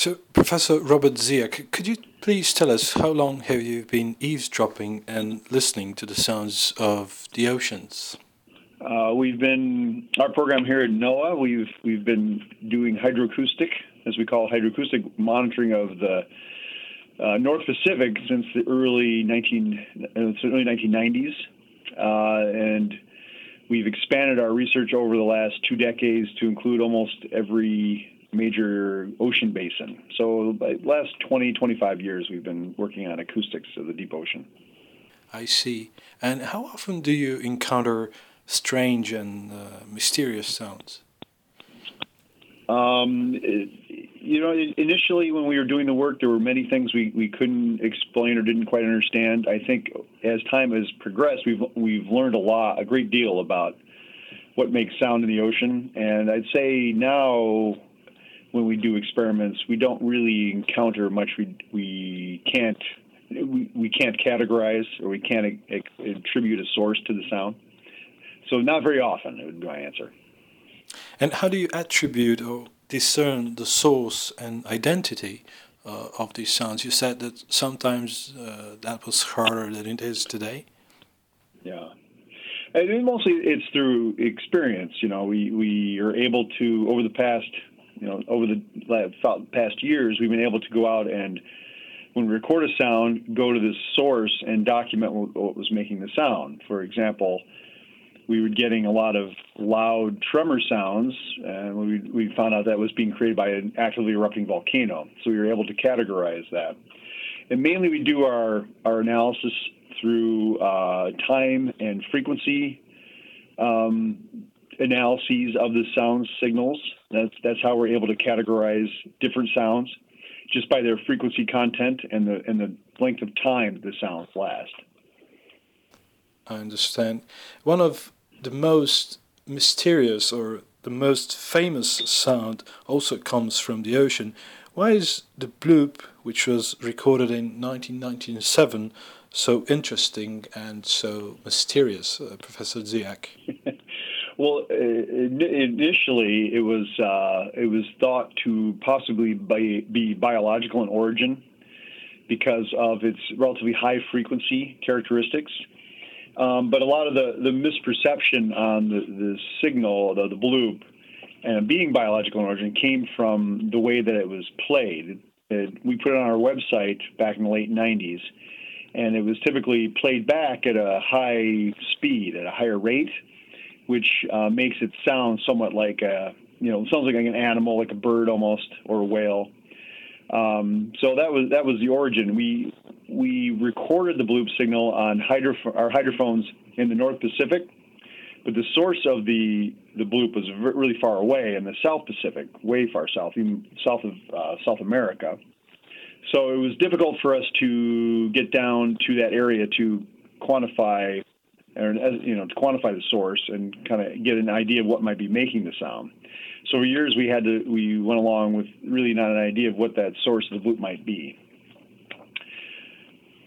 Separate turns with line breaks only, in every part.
So, Professor Robert Dziak, could you please tell us how long have you been eavesdropping and listening to the sounds of the oceans?
Uh, we've been our program here at NOAA. We've we've been doing hydroacoustic, as we call hydroacoustic monitoring of the uh, North Pacific since the early 19 uh, early 1990s, uh, and we've expanded our research over the last two decades to include almost every major ocean basin. So, the last 20, 25 years, we've been working on acoustics of the deep ocean.
I see. And how often do you encounter strange and uh, mysterious sounds?
Um, it, you know, initially when we were doing the work, there were many things we, we couldn't explain or didn't quite understand. I think as time has progressed, we've we've learned a lot, a great deal about what makes sound in the ocean. And I'd say now when we do experiments, we don't really encounter much. We we can't we, we can't categorize or we can't attribute a source to the sound. So not very often would be my answer.
And how do you attribute or discern the source and identity uh, of these sounds? You said that sometimes uh, that was harder than it is today.
Yeah. And mostly it's through experience. You know, we, we are able to, over the past you know, over the past years, we've been able to go out and, when we record a sound, go to the source and document what was making the sound. For example, we were getting a lot of loud tremor sounds, and we, we found out that was being created by an actively erupting volcano. So we were able to categorize that. And mainly we do our, our analysis through uh, time and frequency um, analyses of the sound signals. That's that's how we're able to categorize different sounds just by their frequency content and the and the length of time the sounds last.
I understand. One of the most mysterious or the most famous sound also comes from the ocean. Why is the bloop, which was recorded in 1997, so interesting and so mysterious, uh, Professor Dziak?
Well, initially it was uh, it was thought to possibly be, be biological in origin because of its relatively high frequency characteristics. Um, but a lot of the, the misperception on the, the signal, the, the bloop, and being biological in origin came from the way that it was played. It, we put it on our website back in the late 90s, and it was typically played back at a high speed, at a higher rate which uh, makes it sound somewhat like a, you know, sounds like an animal, like a bird almost, or a whale. Um, so that was that was the origin. We we recorded the bloop signal on hydro, our hydrophones in the North Pacific, but the source of the the bloop was really far away in the South Pacific, way far south, even south of uh, South America. So it was difficult for us to get down to that area to quantify or you know to quantify the source and kind of get an idea of what might be making the sound. So for years we had to we went along with really not an idea of what that source of the bloop might be.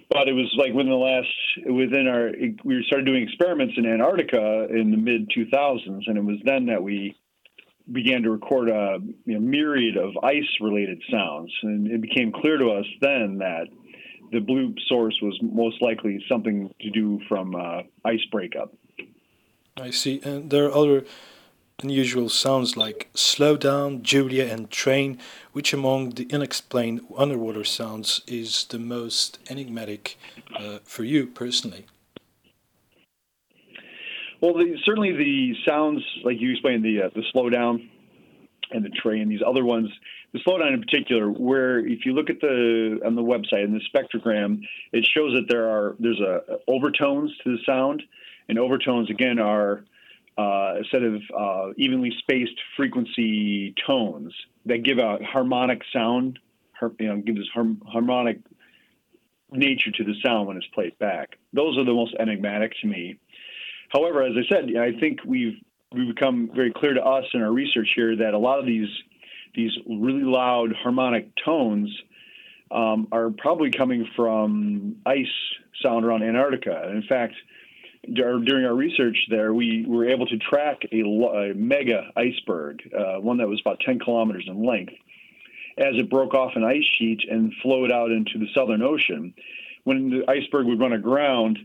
But it was like within the last within our we started doing experiments in Antarctica in the mid 2000s, and it was then that we began to record a you know, myriad of ice related sounds, and it became clear to us then that the bloop source was most likely something to do from uh, ice breakup.
I see. And there are other unusual sounds like slow down, Julia, and train. Which among the unexplained underwater sounds is the most enigmatic uh, for you personally?
Well, the, certainly the sounds, like you explained, the uh, the slow down and the train. These other ones the slowdown in particular, where if you look at the on the website and the spectrogram, it shows that there are there's a overtones to the sound, and overtones again are uh, a set of uh, evenly spaced frequency tones that give a harmonic sound, you know, gives harmonic nature to the sound when it's played back. Those are the most enigmatic to me. However, as I said, I think we've we've become very clear to us in our research here that a lot of these these really loud harmonic tones um, are probably coming from ice sound around Antarctica. In fact, during our research there, we were able to track a, a mega iceberg, uh, one that was about 10 kilometers in length. as it broke off an ice sheet and flowed out into the Southern Ocean. When the iceberg would run aground,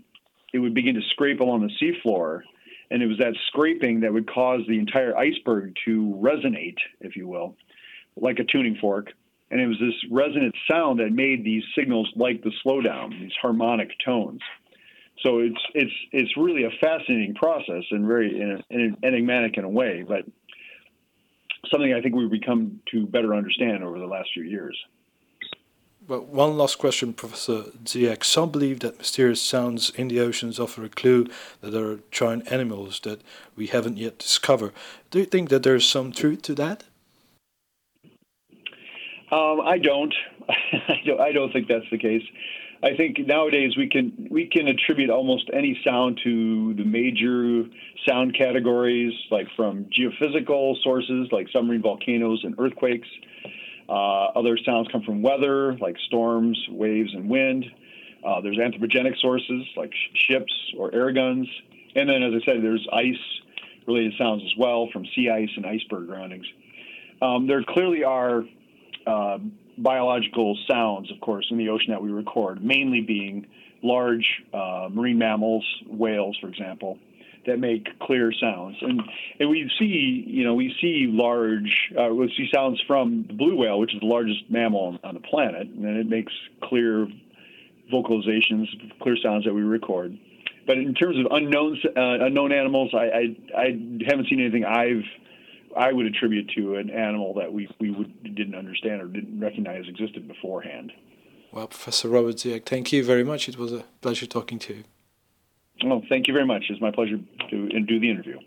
it would begin to scrape along the seafloor. And it was that scraping that would cause the entire iceberg to resonate, if you will, like a tuning fork. And it was this resonant sound that made these signals like the slowdown, these harmonic tones. So it's it's it's really a fascinating process and very enigmatic in a way, but something I think we've become to better understand over the last few years.
Well, one last question, Professor Dziak. Some believe that mysterious sounds in the oceans offer a clue that there are giant animals that we haven't yet discovered. Do you think that there's some truth to that?
Um, I don't. I don't. I don't think that's the case. I think nowadays we can we can attribute almost any sound to the major sound categories, like from geophysical sources like submarine volcanoes and earthquakes. Uh, other sounds come from weather, like storms, waves, and wind. Uh, there's anthropogenic sources like sh- ships or air guns, and then, as I said, there's ice-related sounds as well from sea ice and iceberg groundings. Um, there clearly are uh, biological sounds, of course, in the ocean that we record, mainly being large uh, marine mammals, whales, for example, that make clear sounds. And and we see, you know, we see large, uh, we see sounds from the blue whale, which is the largest mammal on, the planet, and it makes clear vocalizations, clear sounds that we record. But in terms of unknown uh, unknown animals, I, I I haven't seen anything I've I would attribute to an animal that we, we would, didn't understand or didn't recognize existed beforehand.
Well, Professor Robert Dziak, thank you very much. It was a pleasure talking to you.
Well, thank you very much. It's my pleasure to do the interview.